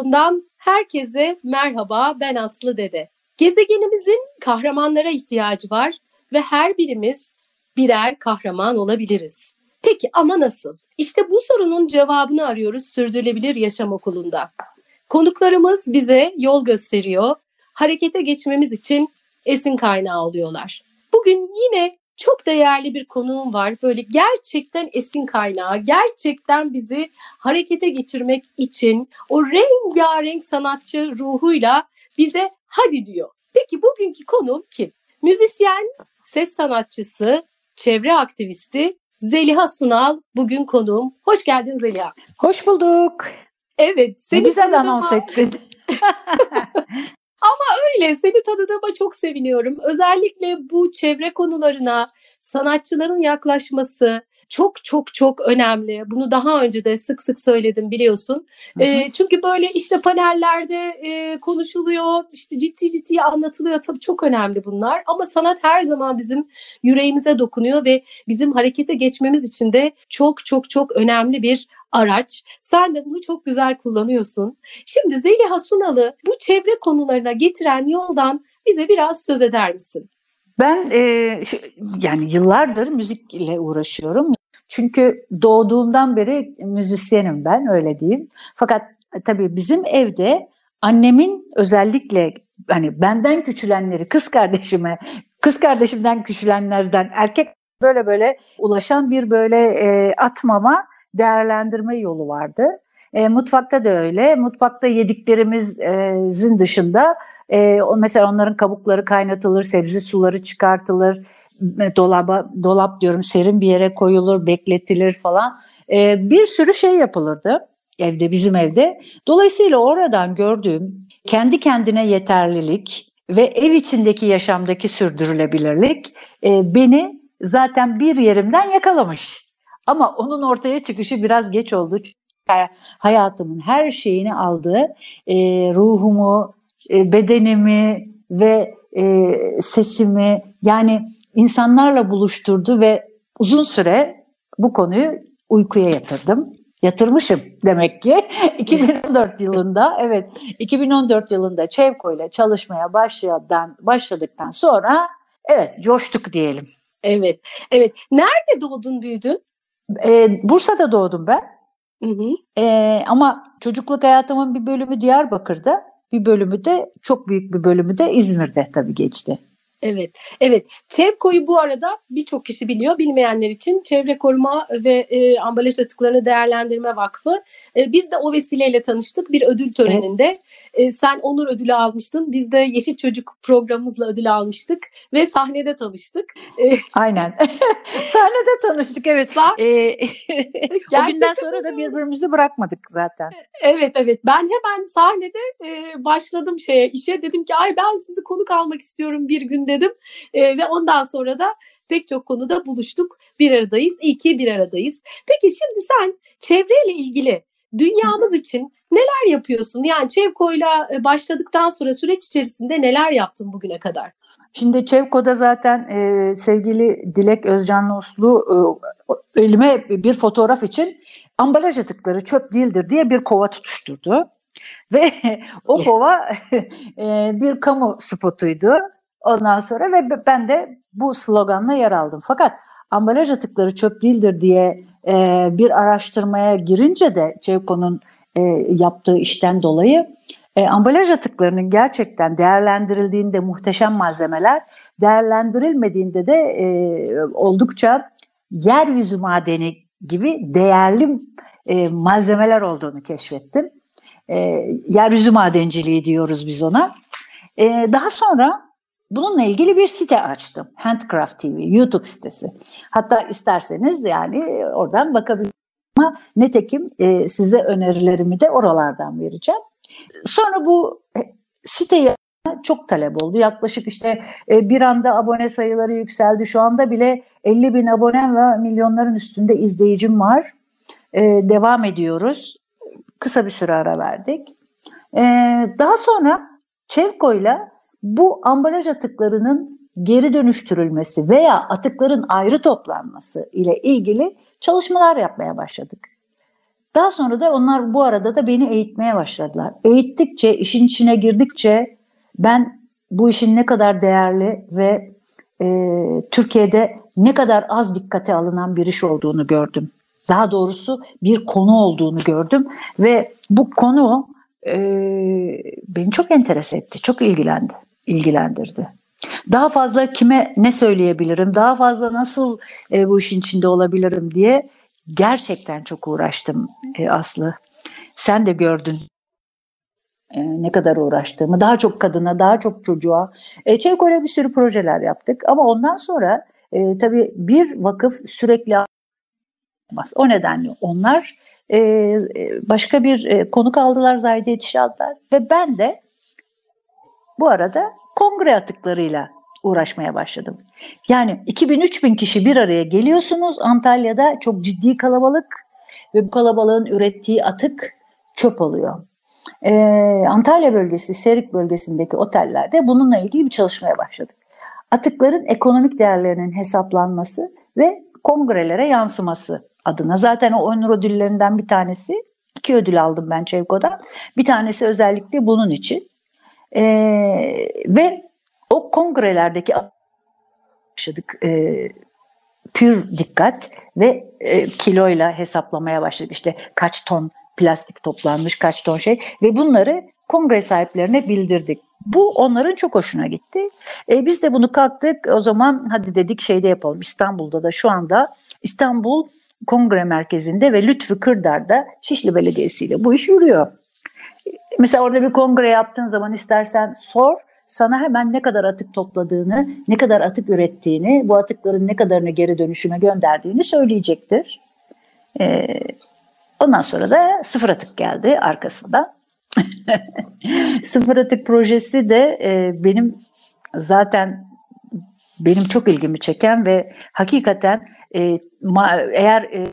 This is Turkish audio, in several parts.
Okulundan herkese merhaba ben Aslı Dede. Gezegenimizin kahramanlara ihtiyacı var ve her birimiz birer kahraman olabiliriz. Peki ama nasıl? İşte bu sorunun cevabını arıyoruz Sürdürülebilir Yaşam Okulu'nda. Konuklarımız bize yol gösteriyor, harekete geçmemiz için esin kaynağı oluyorlar. Bugün yine çok değerli bir konuğum var. Böyle gerçekten esin kaynağı, gerçekten bizi harekete geçirmek için o rengarenk sanatçı ruhuyla bize hadi diyor. Peki bugünkü konuğum kim? Müzisyen, ses sanatçısı, çevre aktivisti Zeliha Sunal bugün konuğum. Hoş geldin Zeliha. Hoş bulduk. Evet. Seni ne güzel anons ettin. Ama öyle seni tanıdığıma çok seviniyorum. Özellikle bu çevre konularına sanatçıların yaklaşması çok çok çok önemli. Bunu daha önce de sık sık söyledim biliyorsun. E, çünkü böyle işte panellerde e, konuşuluyor, işte ciddi ciddi anlatılıyor. Tabii çok önemli bunlar. Ama sanat her zaman bizim yüreğimize dokunuyor ve bizim harekete geçmemiz için de çok çok çok önemli bir araç. Sen de bunu çok güzel kullanıyorsun. Şimdi Zeliha Sunalı bu çevre konularına getiren yoldan bize biraz söz eder misin? Ben e, yani yıllardır müzikle uğraşıyorum. Çünkü doğduğumdan beri müzisyenim ben öyle diyeyim. Fakat e, tabii bizim evde annemin özellikle hani benden küçülenleri kız kardeşime, kız kardeşimden küçülenlerden erkek böyle böyle ulaşan bir böyle e, atmama değerlendirme yolu vardı. E, mutfakta da öyle. Mutfakta yediklerimizin dışında e, mesela onların kabukları kaynatılır, sebze suları çıkartılır, dolaba dolap diyorum serin bir yere koyulur, bekletilir falan. E, bir sürü şey yapılırdı evde bizim evde. Dolayısıyla oradan gördüğüm kendi kendine yeterlilik ve ev içindeki yaşamdaki sürdürülebilirlik e, beni zaten bir yerimden yakalamış. Ama onun ortaya çıkışı biraz geç oldu. Çünkü hayatımın her şeyini aldı. E, ruhumu, e, bedenimi ve e, sesimi yani insanlarla buluşturdu ve uzun süre bu konuyu uykuya yatırdım. Yatırmışım demek ki 2014 yılında evet 2014 yılında Çevko ile çalışmaya başladıktan, başladıktan sonra evet coştuk diyelim. Evet evet nerede doğdun büyüdün? Ee, Bursa'da doğdum ben. Hı hı. Ee, ama çocukluk hayatımın bir bölümü Diyarbakır'da, bir bölümü de çok büyük bir bölümü de İzmir'de tabii geçti. Evet, evet. Çevko'yu bu arada birçok kişi biliyor. Bilmeyenler için Çevre Koruma ve e, Ambalaj Atıklarını Değerlendirme Vakfı. E, biz de o vesileyle tanıştık bir ödül töreninde. Evet. E, sen onur ödülü almıştın. Biz de Yeşil Çocuk programımızla ödül almıştık ve sahnede tanıştık. E, Aynen. sahnede tanıştık evet. Sah- e, o günden sonra da birbirimizi bırakmadık zaten. Evet, evet. Ben hemen sahnede e, başladım şeye işe. Dedim ki ay ben sizi konuk almak istiyorum bir günde dedim. E, ve ondan sonra da pek çok konuda buluştuk. Bir aradayız. İyi ki bir aradayız. Peki şimdi sen çevreyle ilgili dünyamız için neler yapıyorsun? Yani Çevko'yla e, başladıktan sonra süreç içerisinde neler yaptın bugüne kadar? Şimdi Çevko'da zaten e, sevgili Dilek Özcan Uslu e, elime bir fotoğraf için ambalaj atıkları çöp değildir diye bir kova tutuşturdu. Ve o kova e, bir kamu spotuydu. Ondan sonra ve ben de bu sloganla yer aldım. Fakat ambalaj atıkları çöp değildir diye e, bir araştırmaya girince de Çevko'nun e, yaptığı işten dolayı e, ambalaj atıklarının gerçekten değerlendirildiğinde muhteşem malzemeler, değerlendirilmediğinde de e, oldukça yeryüzü madeni gibi değerli e, malzemeler olduğunu keşfettim. E, yeryüzü madenciliği diyoruz biz ona. E, daha sonra Bununla ilgili bir site açtım. Handcraft TV, YouTube sitesi. Hatta isterseniz yani oradan bakabilirsiniz. Ama netekim e, size önerilerimi de oralardan vereceğim. Sonra bu e, siteye çok talep oldu. Yaklaşık işte e, bir anda abone sayıları yükseldi. Şu anda bile 50 bin abonem ve milyonların üstünde izleyicim var. E, devam ediyoruz. Kısa bir süre ara verdik. E, daha sonra Çevko'yla bu ambalaj atıklarının geri dönüştürülmesi veya atıkların ayrı toplanması ile ilgili çalışmalar yapmaya başladık. Daha sonra da onlar bu arada da beni eğitmeye başladılar. Eğittikçe, işin içine girdikçe ben bu işin ne kadar değerli ve e, Türkiye'de ne kadar az dikkate alınan bir iş olduğunu gördüm. Daha doğrusu bir konu olduğunu gördüm ve bu konu e, beni çok enteres etti, çok ilgilendi, ilgilendirdi. Daha fazla kime ne söyleyebilirim, daha fazla nasıl e, bu işin içinde olabilirim diye gerçekten çok uğraştım e, Aslı. Sen de gördün e, ne kadar uğraştığımı. Daha çok kadına, daha çok çocuğa. E, Çevkore'ye bir sürü projeler yaptık ama ondan sonra e, tabii bir vakıf sürekli olmaz. O nedenle onlar e, e, başka bir e, konuk aldılar, Zahide Yetiş aldılar ve ben de bu arada kongre atıklarıyla uğraşmaya başladım. Yani 2000-3000 kişi bir araya geliyorsunuz Antalya'da çok ciddi kalabalık ve bu kalabalığın ürettiği atık çöp oluyor. Ee, Antalya bölgesi, Serik bölgesindeki otellerde bununla ilgili bir çalışmaya başladık. Atıkların ekonomik değerlerinin hesaplanması ve kongrelere yansıması adına. Zaten o onur ödüllerinden bir tanesi, iki ödül aldım ben Çevko'dan. Bir tanesi özellikle bunun için. Ee, ve o kongrelerdeki başladık e, pür dikkat ve e, kiloyla hesaplamaya başladık. İşte kaç ton plastik toplanmış, kaç ton şey ve bunları kongre sahiplerine bildirdik. Bu onların çok hoşuna gitti. E, biz de bunu kalktık o zaman hadi dedik şeyde yapalım İstanbul'da da şu anda İstanbul Kongre Merkezi'nde ve Lütfü Kırdar'da Şişli Belediyesi ile bu iş yürüyor. Mesela orada bir kongre yaptığın zaman istersen sor sana hemen ne kadar atık topladığını, ne kadar atık ürettiğini, bu atıkların ne kadarını geri dönüşüme gönderdiğini söyleyecektir. Ee, ondan sonra da sıfır atık geldi arkasında. sıfır atık projesi de e, benim zaten benim çok ilgimi çeken ve hakikaten e, ma, eğer e,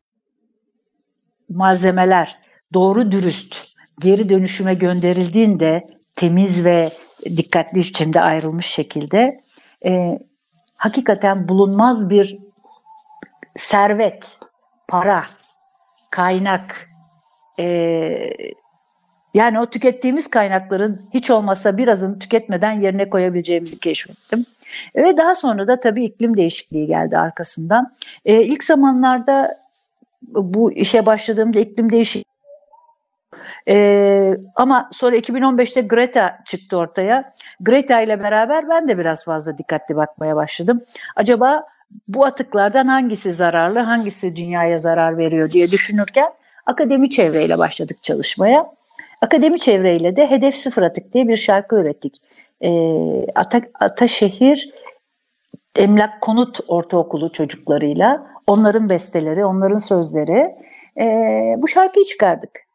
malzemeler doğru dürüst geri dönüşüme gönderildiğinde temiz ve dikkatli biçimde ayrılmış şekilde e, hakikaten bulunmaz bir servet, para, kaynak, e, yani o tükettiğimiz kaynakların hiç olmasa birazını tüketmeden yerine koyabileceğimizi keşfettim. Ve daha sonra da tabii iklim değişikliği geldi arkasından. E, ilk zamanlarda bu işe başladığımda iklim değişikliği ee, ama sonra 2015'te Greta çıktı ortaya. Greta ile beraber ben de biraz fazla dikkatli bakmaya başladım. Acaba bu atıklardan hangisi zararlı, hangisi dünyaya zarar veriyor diye düşünürken akademi çevreyle başladık çalışmaya. Akademi çevreyle de Hedef Sıfır Atık diye bir şarkı ürettik. Ee, Ata, Ataşehir Emlak Konut Ortaokulu çocuklarıyla onların besteleri, onların sözleri e, bu şarkıyı çıkardık.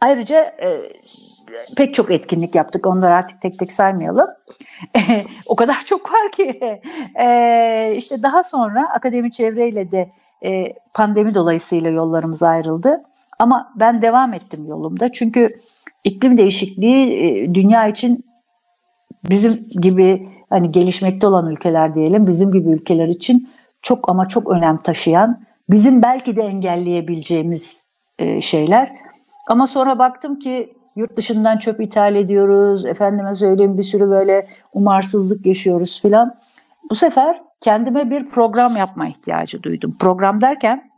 Ayrıca e, pek çok etkinlik yaptık. Onları artık tek tek saymayalım. o kadar çok var ki. E, işte daha sonra akademi çevreyle de e, pandemi dolayısıyla yollarımız ayrıldı. Ama ben devam ettim yolumda. Çünkü iklim değişikliği e, dünya için bizim gibi hani gelişmekte olan ülkeler diyelim, bizim gibi ülkeler için çok ama çok önem taşıyan, bizim belki de engelleyebileceğimiz e, şeyler. Ama sonra baktım ki yurt dışından çöp ithal ediyoruz. Efendime söyleyeyim bir sürü böyle umarsızlık yaşıyoruz filan. Bu sefer kendime bir program yapma ihtiyacı duydum. Program derken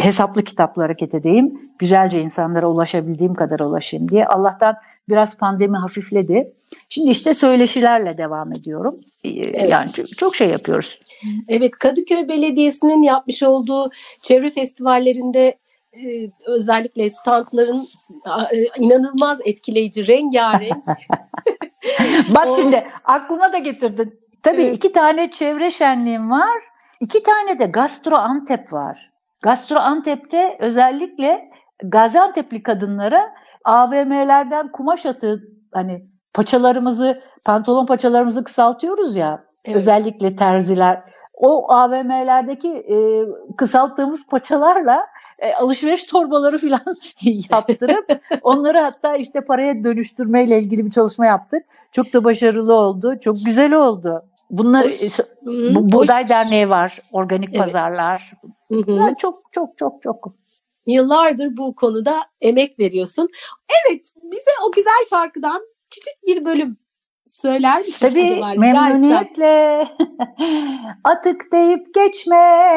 hesaplı kitapla hareket edeyim. Güzelce insanlara ulaşabildiğim kadar ulaşayım diye. Allah'tan biraz pandemi hafifledi. Şimdi işte söyleşilerle devam ediyorum. Ee, evet. Yani çok şey yapıyoruz. Evet Kadıköy Belediyesi'nin yapmış olduğu çevre festivallerinde özellikle standların e, inanılmaz etkileyici, rengarenk. Bak o... şimdi aklıma da getirdin. Tabii evet. iki tane çevre şenliğim var. İki tane de Gastro Antep var. Gastro Antep'te özellikle Gaziantep'li kadınlara AVM'lerden kumaş atı hani paçalarımızı, pantolon paçalarımızı kısaltıyoruz ya. Evet. Özellikle terziler. O AVM'lerdeki e, kısalttığımız paçalarla e, alışveriş torbaları falan yaptırıp onları hatta işte paraya dönüştürmeyle ilgili bir çalışma yaptık. Çok da başarılı oldu. Çok güzel oldu. Bunlar Hoş. Bu, Buğday. Derneği var, organik evet. pazarlar. Bunlar çok çok çok çok Yıllardır bu konuda emek veriyorsun. Evet, bize o güzel şarkıdan küçük bir bölüm söyler misin? Tabii acaba? memnuniyetle. atık deyip geçme,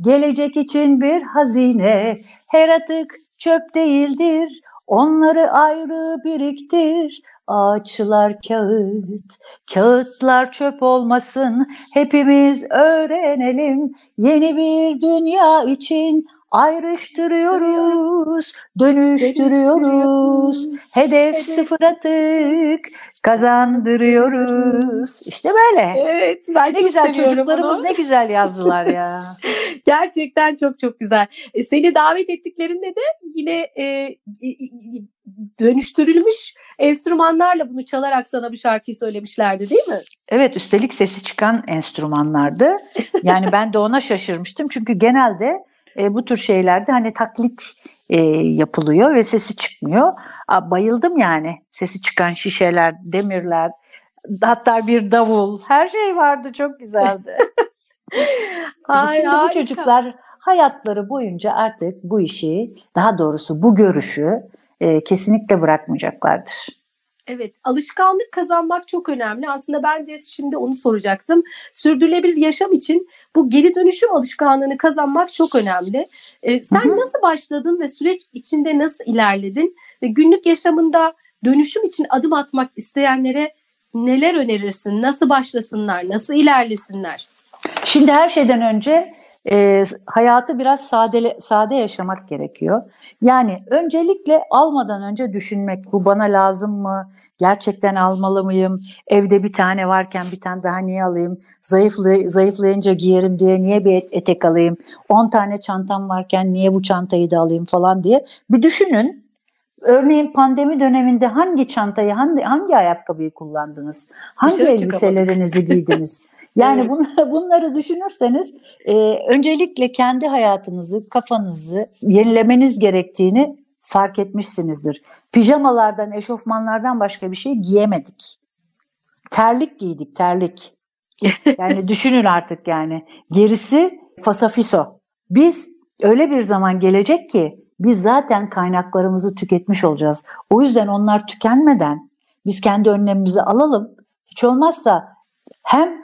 gelecek için bir hazine. Her atık çöp değildir, onları ayrı biriktir. Ağaçlar kağıt, kağıtlar çöp olmasın. Hepimiz öğrenelim yeni bir dünya için ayrıştırıyoruz, dönüştürüyoruz. Hedef, sıfır atık, kazandırıyoruz. İşte böyle. Evet, ben ne güzel çocuklarımız bunu. ne güzel yazdılar ya. Gerçekten çok çok güzel. E, seni davet ettiklerinde de yine e, dönüştürülmüş enstrümanlarla bunu çalarak sana bir şarkıyı söylemişlerdi değil mi? Evet üstelik sesi çıkan enstrümanlardı. Yani ben de ona şaşırmıştım çünkü genelde e, bu tür şeylerde hani taklit e, yapılıyor ve sesi çıkmıyor. A, bayıldım yani sesi çıkan şişeler, demirler, hatta bir davul her şey vardı çok güzeldi. Ay, Şimdi harika. bu çocuklar hayatları boyunca artık bu işi daha doğrusu bu görüşü e, kesinlikle bırakmayacaklardır. Evet, alışkanlık kazanmak çok önemli. Aslında ben de şimdi onu soracaktım. Sürdürülebilir yaşam için bu geri dönüşüm alışkanlığını kazanmak çok önemli. Ee, sen Hı-hı. nasıl başladın ve süreç içinde nasıl ilerledin? Ve günlük yaşamında dönüşüm için adım atmak isteyenlere neler önerirsin? Nasıl başlasınlar? Nasıl ilerlesinler? Şimdi her şeyden önce e, hayatı biraz sade, sade yaşamak gerekiyor. Yani öncelikle almadan önce düşünmek bu bana lazım mı? Gerçekten almalı mıyım? Evde bir tane varken bir tane daha niye alayım? Zayıflı, zayıflayınca giyerim diye niye bir etek alayım? 10 tane çantam varken niye bu çantayı da alayım falan diye bir düşünün. Örneğin pandemi döneminde hangi çantayı, hangi, hangi ayakkabıyı kullandınız? Hangi Dışarı elbiselerinizi giydiniz? Yani evet. bunları, bunları düşünürseniz e, öncelikle kendi hayatınızı, kafanızı yenilemeniz gerektiğini fark etmişsinizdir. Pijamalardan, eşofmanlardan başka bir şey giyemedik. Terlik giydik, terlik. Yani düşünün artık yani. Gerisi fasafiso. Biz öyle bir zaman gelecek ki biz zaten kaynaklarımızı tüketmiş olacağız. O yüzden onlar tükenmeden biz kendi önlemimizi alalım. Hiç olmazsa hem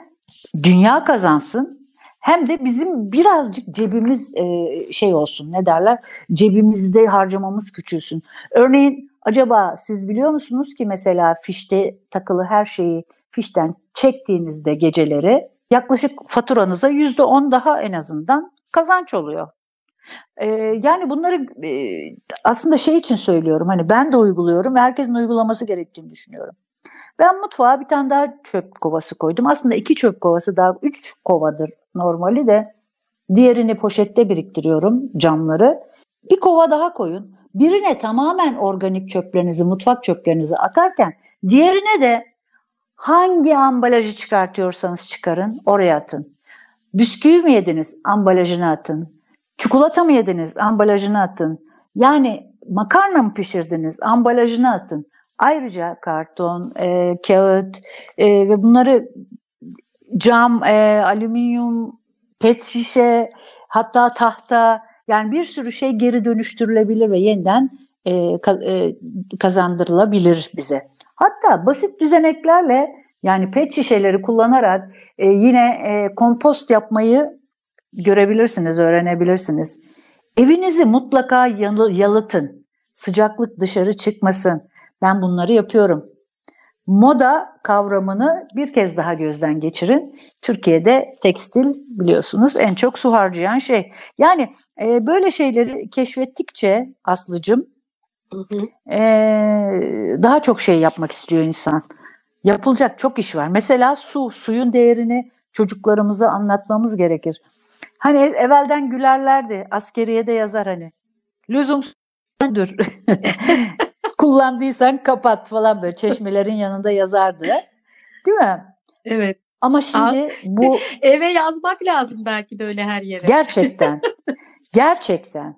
dünya kazansın hem de bizim birazcık cebimiz e, şey olsun ne derler cebimizde harcamamız küçülsün. Örneğin acaba siz biliyor musunuz ki mesela fişte takılı her şeyi fişten çektiğinizde geceleri yaklaşık faturanıza yüzde on daha en azından kazanç oluyor. Ee, yani bunları e, aslında şey için söylüyorum hani ben de uyguluyorum herkesin uygulaması gerektiğini düşünüyorum. Ben mutfağa bir tane daha çöp kovası koydum. Aslında iki çöp kovası daha üç kovadır normali de. Diğerini poşette biriktiriyorum camları. Bir kova daha koyun. Birine tamamen organik çöplerinizi, mutfak çöplerinizi atarken diğerine de hangi ambalajı çıkartıyorsanız çıkarın oraya atın. Bisküvi mi yediniz? Ambalajını atın. Çikolata mı yediniz? Ambalajını atın. Yani makarna mı pişirdiniz? Ambalajını atın. Ayrıca karton, e, kağıt e, ve bunları cam, e, alüminyum, pet şişe, hatta tahta yani bir sürü şey geri dönüştürülebilir ve yeniden e, e, kazandırılabilir bize. Hatta basit düzeneklerle yani pet şişeleri kullanarak e, yine e, kompost yapmayı görebilirsiniz, öğrenebilirsiniz. Evinizi mutlaka yalıtın. Sıcaklık dışarı çıkmasın. Ben bunları yapıyorum. Moda kavramını bir kez daha gözden geçirin. Türkiye'de tekstil biliyorsunuz en çok su harcayan şey. Yani e, böyle şeyleri keşfettikçe Aslı'cım E, daha çok şey yapmak istiyor insan. Yapılacak çok iş var. Mesela su, suyun değerini çocuklarımıza anlatmamız gerekir. Hani evvelden gülerlerdi, askeriye de yazar hani. Lüzumsuz kullandıysan kapat falan böyle çeşmelerin yanında yazardı. Değil mi? Evet. Ama şimdi bu eve yazmak lazım belki de öyle her yere. Gerçekten. gerçekten.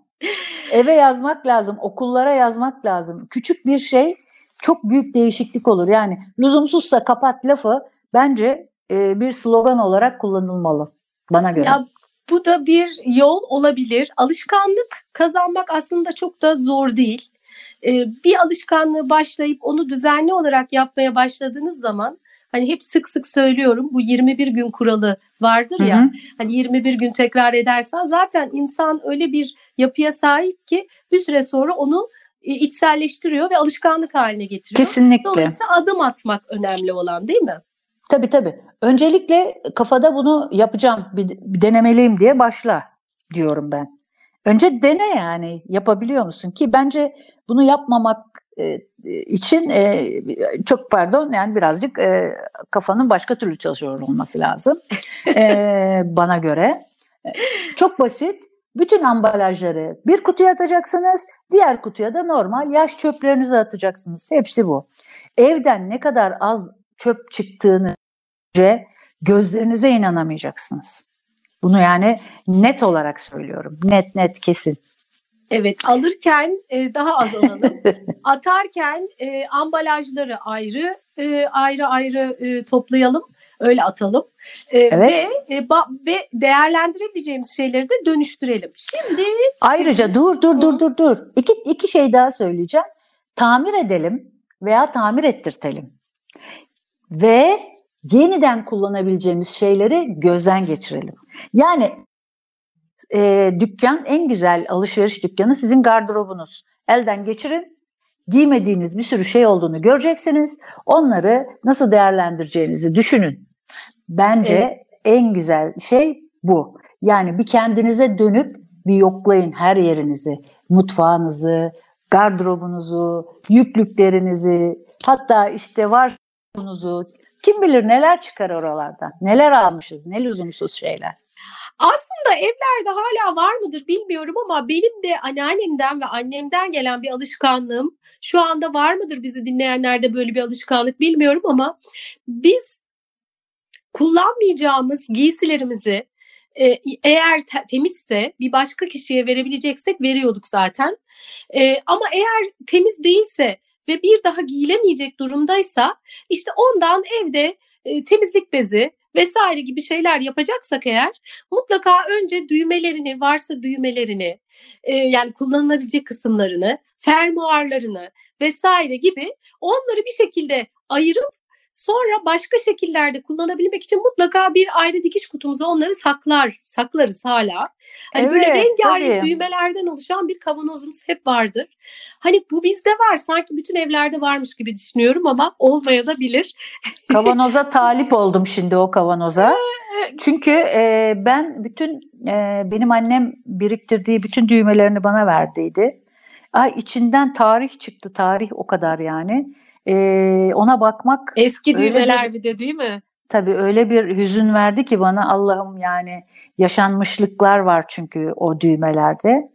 Eve yazmak lazım, okullara yazmak lazım. Küçük bir şey çok büyük değişiklik olur. Yani lüzumsuzsa kapat lafı bence e, bir slogan olarak kullanılmalı bana göre. Ya bu da bir yol olabilir. Alışkanlık kazanmak aslında çok da zor değil. Ee, bir alışkanlığı başlayıp onu düzenli olarak yapmaya başladığınız zaman hani hep sık sık söylüyorum bu 21 gün kuralı vardır ya. Hı hı. Hani 21 gün tekrar edersen zaten insan öyle bir yapıya sahip ki bir süre sonra onu e, içselleştiriyor ve alışkanlık haline getiriyor. Kesinlikle. Dolayısıyla adım atmak önemli olan değil mi? Tabii tabii. Öncelikle kafada bunu yapacağım, bir denemeliyim diye başla diyorum ben. Önce dene yani yapabiliyor musun ki bence bunu yapmamak e, için e, çok pardon yani birazcık e, kafanın başka türlü çalışıyor olması lazım e, bana göre. E, çok basit. Bütün ambalajları bir kutuya atacaksınız, diğer kutuya da normal yaş çöplerinizi atacaksınız. Hepsi bu. Evden ne kadar az çöp çıktığını gözlerinize inanamayacaksınız. Bunu yani net olarak söylüyorum. Net net kesin. Evet alırken e, daha az alalım. Atarken e, ambalajları ayrı e, ayrı ayrı e, toplayalım. Öyle atalım. E, evet. Ve e, ba, ve değerlendirebileceğimiz şeyleri de dönüştürelim. Şimdi ayrıca dur dur dur dur dur. İki iki şey daha söyleyeceğim. Tamir edelim veya tamir ettirtelim. Ve yeniden kullanabileceğimiz şeyleri gözden geçirelim. Yani e, dükkan en güzel alışveriş dükkanı sizin gardırobunuz. Elden geçirin, giymediğiniz bir sürü şey olduğunu göreceksiniz. Onları nasıl değerlendireceğinizi düşünün. Bence evet. en güzel şey bu. Yani bir kendinize dönüp bir yoklayın her yerinizi, mutfağınızı, gardırobunuzu, yüklüklerinizi, hatta işte var kim bilir neler çıkar oralardan. Neler almışız, ne lüzumsuz şeyler. Aslında evlerde hala var mıdır bilmiyorum ama benim de anneannemden ve annemden gelen bir alışkanlığım şu anda var mıdır bizi dinleyenlerde böyle bir alışkanlık bilmiyorum ama biz kullanmayacağımız giysilerimizi e, eğer te- temizse bir başka kişiye verebileceksek veriyorduk zaten. E, ama eğer temiz değilse ve bir daha giyilemeyecek durumdaysa işte ondan evde e, temizlik bezi vesaire gibi şeyler yapacaksak eğer mutlaka önce düğmelerini varsa düğmelerini e, yani kullanılabilecek kısımlarını fermuarlarını vesaire gibi onları bir şekilde ayırıp Sonra başka şekillerde kullanabilmek için mutlaka bir ayrı dikiş kutumuza onları saklar, saklarız hala. Hani evet, böyle rengarenk tabii. düğmelerden oluşan bir kavanozumuz hep vardır. Hani bu bizde var sanki bütün evlerde varmış gibi düşünüyorum ama olmaya da bilir. Kavanoza talip oldum şimdi o kavanoza. Çünkü e, ben bütün e, benim annem biriktirdiği bütün düğmelerini bana verdiydi. Ay içinden tarih çıktı tarih o kadar yani e, ona bakmak eski düğmeler bir, bir de değil mi? Tabii öyle bir hüzün verdi ki bana Allah'ım yani yaşanmışlıklar var çünkü o düğmelerde.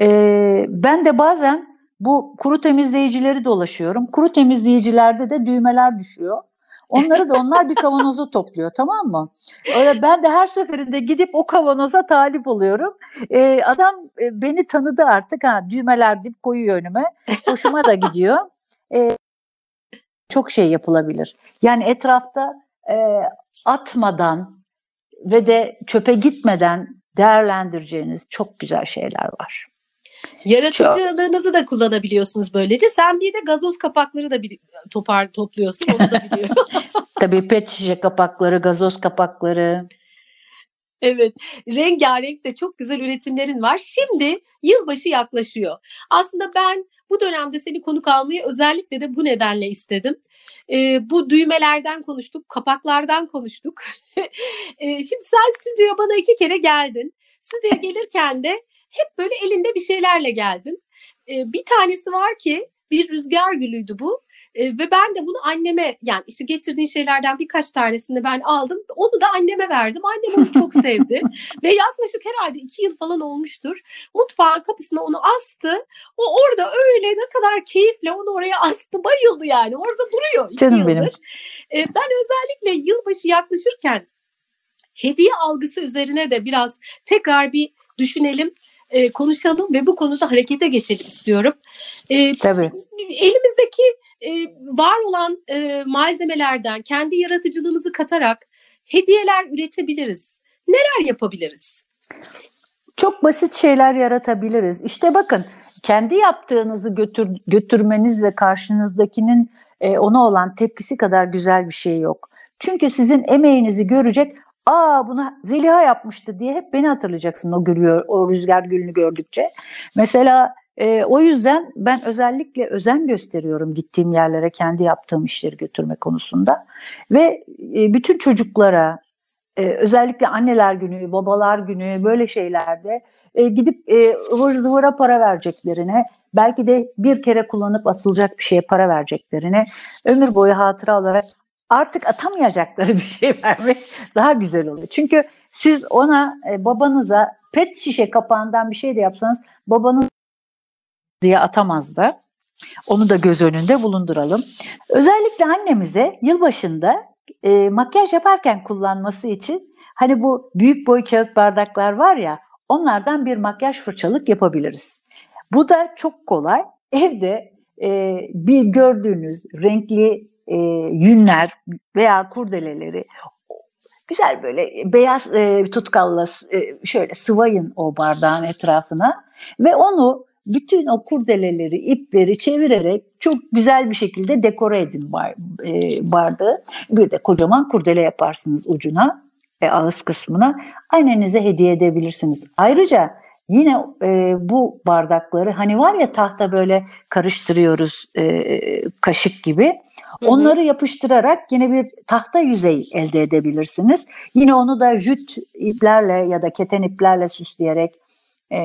E, ben de bazen bu kuru temizleyicileri dolaşıyorum. Kuru temizleyicilerde de düğmeler düşüyor. Onları da onlar bir kavanoza topluyor tamam mı? Öyle ben de her seferinde gidip o kavanoza talip oluyorum. Ee, adam e, beni tanıdı artık ha düğmeler dip koyuyor önüme. Hoşuma da gidiyor. Ee, çok şey yapılabilir. Yani etrafta e, atmadan ve de çöpe gitmeden değerlendireceğiniz çok güzel şeyler var. Yaratıcılığınızı da kullanabiliyorsunuz böylece. Sen bir de gazoz kapakları da bir topar topluyorsun. Onu da biliyorum. Tabii pet şişe kapakları, gazoz kapakları. Evet, rengarenk de çok güzel üretimlerin var. Şimdi yılbaşı yaklaşıyor. Aslında ben bu dönemde seni konuk almayı özellikle de bu nedenle istedim. E, bu düğmelerden konuştuk, kapaklardan konuştuk. e, şimdi sen stüdyoya bana iki kere geldin. Stüdyoya gelirken de hep böyle elinde bir şeylerle geldin. E, bir tanesi var ki bir rüzgar gülüydü bu. E, ve ben de bunu anneme yani işte getirdiğin şeylerden birkaç tanesini ben aldım. Onu da anneme verdim. Annem onu çok sevdi. ve yaklaşık herhalde iki yıl falan olmuştur. Mutfağın kapısına onu astı. O orada öyle ne kadar keyifle onu oraya astı. Bayıldı yani. Orada duruyor iki Canım yıldır. Benim. E, ben özellikle yılbaşı yaklaşırken hediye algısı üzerine de biraz tekrar bir düşünelim e, konuşalım ve bu konuda harekete geçelim istiyorum. E, Tabii. Elimizdeki e, var olan e, malzemelerden kendi yaratıcılığımızı katarak hediyeler üretebiliriz. Neler yapabiliriz? Çok basit şeyler yaratabiliriz. İşte bakın kendi yaptığınızı götür, götürmeniz ve karşınızdakinin e, ona olan tepkisi kadar güzel bir şey yok. Çünkü sizin emeğinizi görecek, aa buna Zeliha yapmıştı diye hep beni hatırlayacaksın o gülüyor, o rüzgar gülünü gördükçe. Mesela e, o yüzden ben özellikle özen gösteriyorum gittiğim yerlere kendi yaptığım işleri götürme konusunda. Ve e, bütün çocuklara, e, özellikle anneler günü, babalar günü böyle şeylerde e, gidip e, ıvır zıvıra para vereceklerine, belki de bir kere kullanıp atılacak bir şeye para vereceklerine, ömür boyu hatıra olarak artık atamayacakları bir şey vermek daha güzel oluyor. Çünkü siz ona, e, babanıza pet şişe kapağından bir şey de yapsanız babanız diye atamaz da. Onu da göz önünde bulunduralım. Özellikle annemize yılbaşında e, makyaj yaparken kullanması için hani bu büyük boy kağıt bardaklar var ya onlardan bir makyaj fırçalık yapabiliriz. Bu da çok kolay. Evde e, bir gördüğünüz renkli e, yünler veya kurdeleleri güzel böyle beyaz e, tutkalla e, şöyle sıvayın o bardağın etrafına ve onu bütün o kurdeleleri, ipleri çevirerek çok güzel bir şekilde dekore edin bar, e, bardağı. Bir de kocaman kurdele yaparsınız ucuna, e, ağız kısmına. Annenize hediye edebilirsiniz. Ayrıca yine e, bu bardakları hani var ya tahta böyle karıştırıyoruz e, kaşık gibi. Onları yapıştırarak yine bir tahta yüzey elde edebilirsiniz. Yine onu da jüt iplerle ya da keten iplerle süsleyerek e,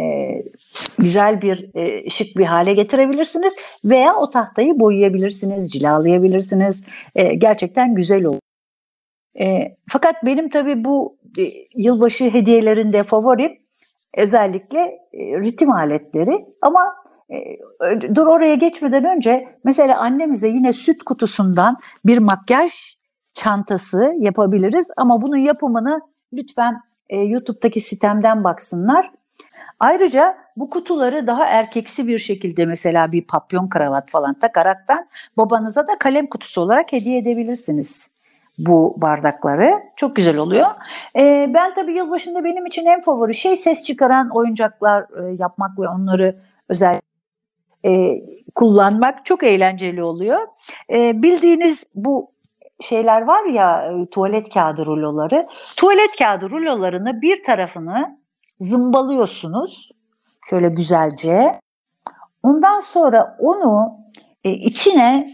güzel bir e, şık bir hale getirebilirsiniz veya o tahtayı boyayabilirsiniz, cilalayabilirsiniz. E, gerçekten güzel olur. E, fakat benim tabii bu e, yılbaşı hediyelerinde favorim özellikle e, ritim aletleri. Ama e, dur oraya geçmeden önce mesela annemize yine süt kutusundan bir makyaj çantası yapabiliriz. Ama bunun yapımını lütfen e, YouTube'daki sitemden baksınlar. Ayrıca bu kutuları daha erkeksi bir şekilde mesela bir papyon kravat falan takaraktan babanıza da kalem kutusu olarak hediye edebilirsiniz bu bardakları. Çok güzel oluyor. Ee, ben tabii yılbaşında benim için en favori şey ses çıkaran oyuncaklar e, yapmak ve onları özel e, kullanmak çok eğlenceli oluyor. E, bildiğiniz bu şeyler var ya e, tuvalet kağıdı ruloları. Tuvalet kağıdı rulolarını bir tarafını zımbalıyorsunuz. Şöyle güzelce. Ondan sonra onu e, içine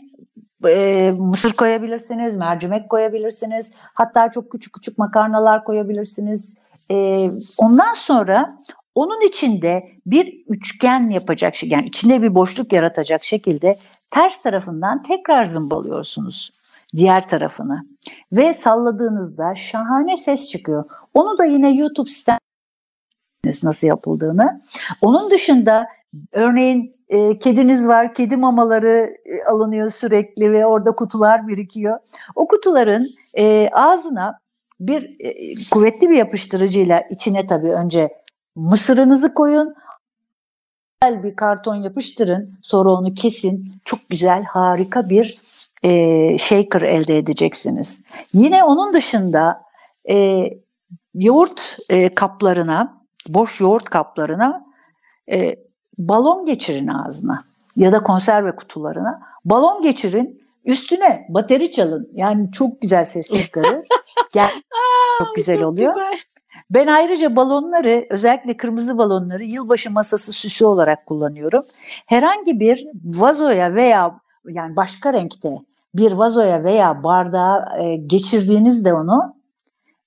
e, mısır koyabilirsiniz, mercimek koyabilirsiniz. Hatta çok küçük küçük makarnalar koyabilirsiniz. E, ondan sonra onun içinde bir üçgen yapacak şey, yani içinde bir boşluk yaratacak şekilde ters tarafından tekrar zımbalıyorsunuz diğer tarafını ve salladığınızda şahane ses çıkıyor. Onu da yine YouTube sistem nasıl yapıldığını. Onun dışında örneğin e, kediniz var, kedi mamaları e, alınıyor sürekli ve orada kutular birikiyor. O kutuların e, ağzına bir e, kuvvetli bir yapıştırıcıyla içine tabii önce mısırınızı koyun, güzel bir karton yapıştırın, sonra onu kesin. Çok güzel, harika bir e, shaker elde edeceksiniz. Yine onun dışında e, yoğurt e, kaplarına boş yoğurt kaplarına e, balon geçirin ağzına ya da konserve kutularına. Balon geçirin, üstüne bateri çalın. Yani çok güzel ses çıkarır. Gel, çok güzel çok oluyor. Güzel. Ben ayrıca balonları, özellikle kırmızı balonları yılbaşı masası süsü olarak kullanıyorum. Herhangi bir vazoya veya yani başka renkte bir vazoya veya bardağa e, geçirdiğinizde onu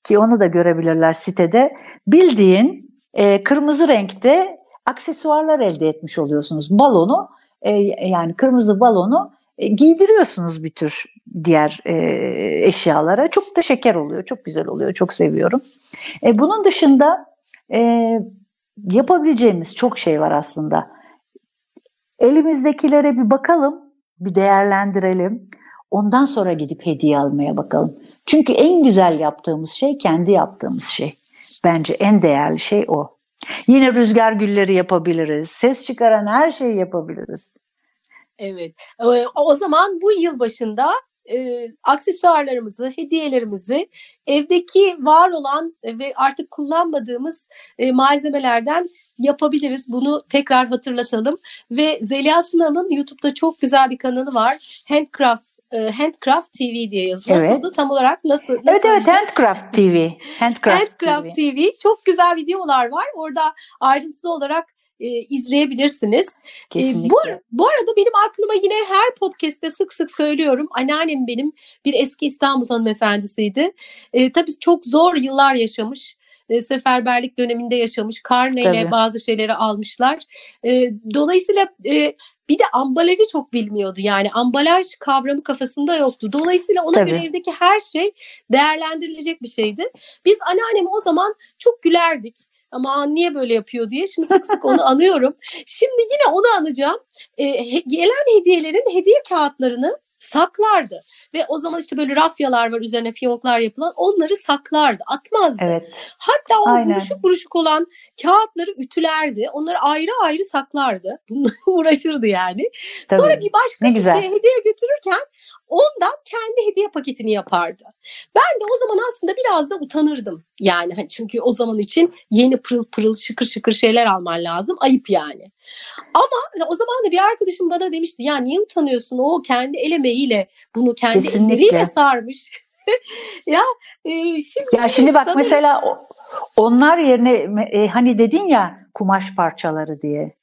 ki onu da görebilirler sitede bildiğin e, kırmızı renkte aksesuarlar elde etmiş oluyorsunuz. Balonu e, yani kırmızı balonu e, giydiriyorsunuz bir tür diğer e, eşyalara. Çok da şeker oluyor, çok güzel oluyor, çok seviyorum. E, bunun dışında e, yapabileceğimiz çok şey var aslında. Elimizdekilere bir bakalım, bir değerlendirelim. Ondan sonra gidip hediye almaya bakalım. Çünkü en güzel yaptığımız şey kendi yaptığımız şey. Bence en değerli şey o. Yine rüzgar gülleri yapabiliriz. Ses çıkaran her şeyi yapabiliriz. Evet. O zaman bu yıl başında e, aksesuarlarımızı, hediyelerimizi evdeki var olan ve artık kullanmadığımız e, malzemelerden yapabiliriz. Bunu tekrar hatırlatalım. Ve Zeliha Sunal'ın YouTube'da çok güzel bir kanalı var. Handcraft Handcraft TV diye yazıyor. Evet. Nasıldı tam olarak nasıl? nasıl evet evet Handcraft TV. Handcraft, Handcraft TV. TV. Çok güzel videolar var. Orada ayrıntılı olarak e, izleyebilirsiniz. Kesinlikle. E, bu, bu arada benim aklıma yine her podcast'te sık sık söylüyorum. Anneannem benim bir eski İstanbul hanımefendisiydi. E, tabii çok zor yıllar yaşamış e, seferberlik döneminde yaşamış. Karneyle Tabii. bazı şeyleri almışlar. E, dolayısıyla e, bir de ambalajı çok bilmiyordu. Yani ambalaj kavramı kafasında yoktu. Dolayısıyla ona Tabii. göre evdeki her şey değerlendirilecek bir şeydi. Biz anneannemi o zaman çok gülerdik ama niye böyle yapıyor diye şimdi sık sık onu anıyorum. Şimdi yine onu anacağım. E, gelen hediyelerin hediye kağıtlarını saklardı. Ve o zaman işte böyle rafyalar var üzerine fiyonklar yapılan onları saklardı atmazdı. Evet. Hatta o Aynen. buruşuk buruşuk olan kağıtları ütülerdi. Onları ayrı ayrı saklardı. Bununla uğraşırdı yani. Tabii. Sonra bir başka ne güzel. hediye götürürken ondan kendi hediye paketini yapardı. Ben de o zaman aslında biraz da utanırdım. Yani hani çünkü o zaman için yeni pırıl pırıl şıkır şıkır şeyler alman lazım. Ayıp yani. Ama o zaman da bir arkadaşım bana demişti ya niye utanıyorsun? O kendi el emeğiyle bunu kendi Kesinlikle. elleriyle sarmış. ya e, şimdi Ya şimdi bak sanırım... mesela onlar yerine e, hani dedin ya kumaş parçaları diye.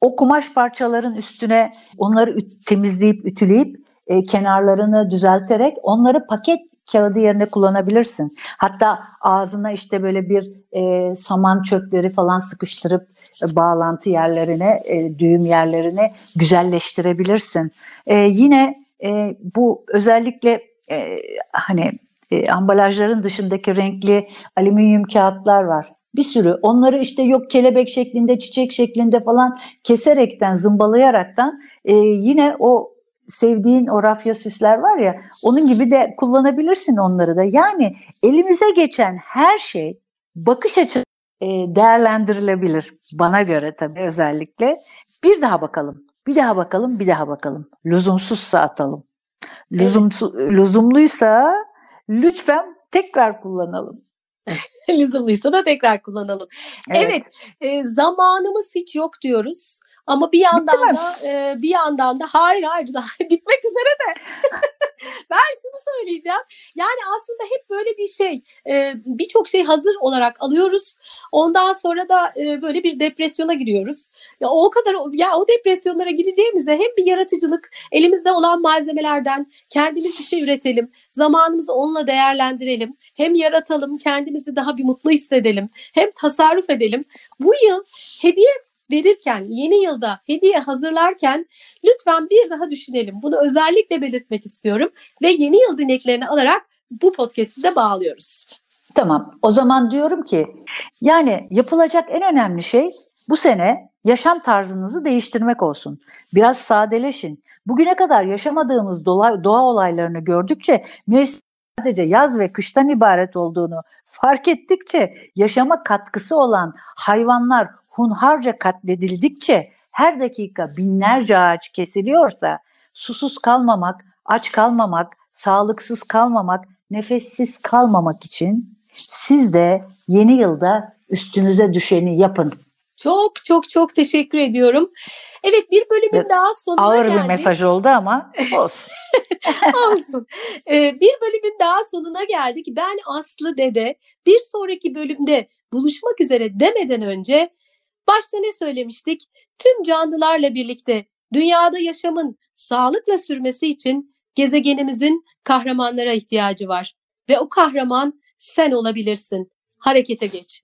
O kumaş parçaların üstüne onları temizleyip ütüleyip e, kenarlarını düzelterek onları paket kağıdı yerine kullanabilirsin. Hatta ağzına işte böyle bir e, saman çöpleri falan sıkıştırıp e, bağlantı yerlerine, e, düğüm yerlerine güzelleştirebilirsin. E, yine e, bu özellikle e, hani e, ambalajların dışındaki renkli alüminyum kağıtlar var. Bir sürü onları işte yok kelebek şeklinde, çiçek şeklinde falan keserekten, zımbalayaraktan e, yine o sevdiğin o rafya süsler var ya onun gibi de kullanabilirsin onları da. Yani elimize geçen her şey bakış açı e, değerlendirilebilir. Bana göre tabii özellikle. Bir daha bakalım. Bir daha bakalım, bir daha bakalım. Lüzumsuzsa atalım. Lüzumsuz, evet. Lüzumluysa lütfen tekrar kullanalım. Lüzumluysa da tekrar kullanalım. Evet, evet e, zamanımız hiç yok diyoruz. Ama bir yandan da e, bir yandan da hayır hayır daha bitmek üzere de ben şunu söyleyeceğim. Yani aslında hep böyle bir şey e, birçok şey hazır olarak alıyoruz. Ondan sonra da e, böyle bir depresyona giriyoruz. Ya o kadar ya o depresyonlara gireceğimize hem bir yaratıcılık elimizde olan malzemelerden kendimiz bir şey üretelim. Zamanımızı onunla değerlendirelim. Hem yaratalım, kendimizi daha bir mutlu hissedelim. Hem tasarruf edelim. Bu yıl hediye verirken, yeni yılda hediye hazırlarken lütfen bir daha düşünelim. Bunu özellikle belirtmek istiyorum ve yeni yıl dileklerini alarak bu podcast'i de bağlıyoruz. Tamam. O zaman diyorum ki yani yapılacak en önemli şey bu sene yaşam tarzınızı değiştirmek olsun. Biraz sadeleşin. Bugüne kadar yaşamadığımız doğa, doğa olaylarını gördükçe mevsim sadece yaz ve kıştan ibaret olduğunu fark ettikçe yaşama katkısı olan hayvanlar hunharca katledildikçe her dakika binlerce ağaç kesiliyorsa susuz kalmamak, aç kalmamak, sağlıksız kalmamak, nefessiz kalmamak için siz de yeni yılda üstünüze düşeni yapın. Çok çok çok teşekkür ediyorum. Evet bir bölümün evet, daha sonuna ağır geldik. Ağır bir mesaj oldu ama olsun. olsun. Ee, bir bölümün daha sonuna geldik. Ben Aslı Dede bir sonraki bölümde buluşmak üzere demeden önce başta ne söylemiştik? Tüm canlılarla birlikte dünyada yaşamın sağlıkla sürmesi için gezegenimizin kahramanlara ihtiyacı var. Ve o kahraman sen olabilirsin. Harekete geç.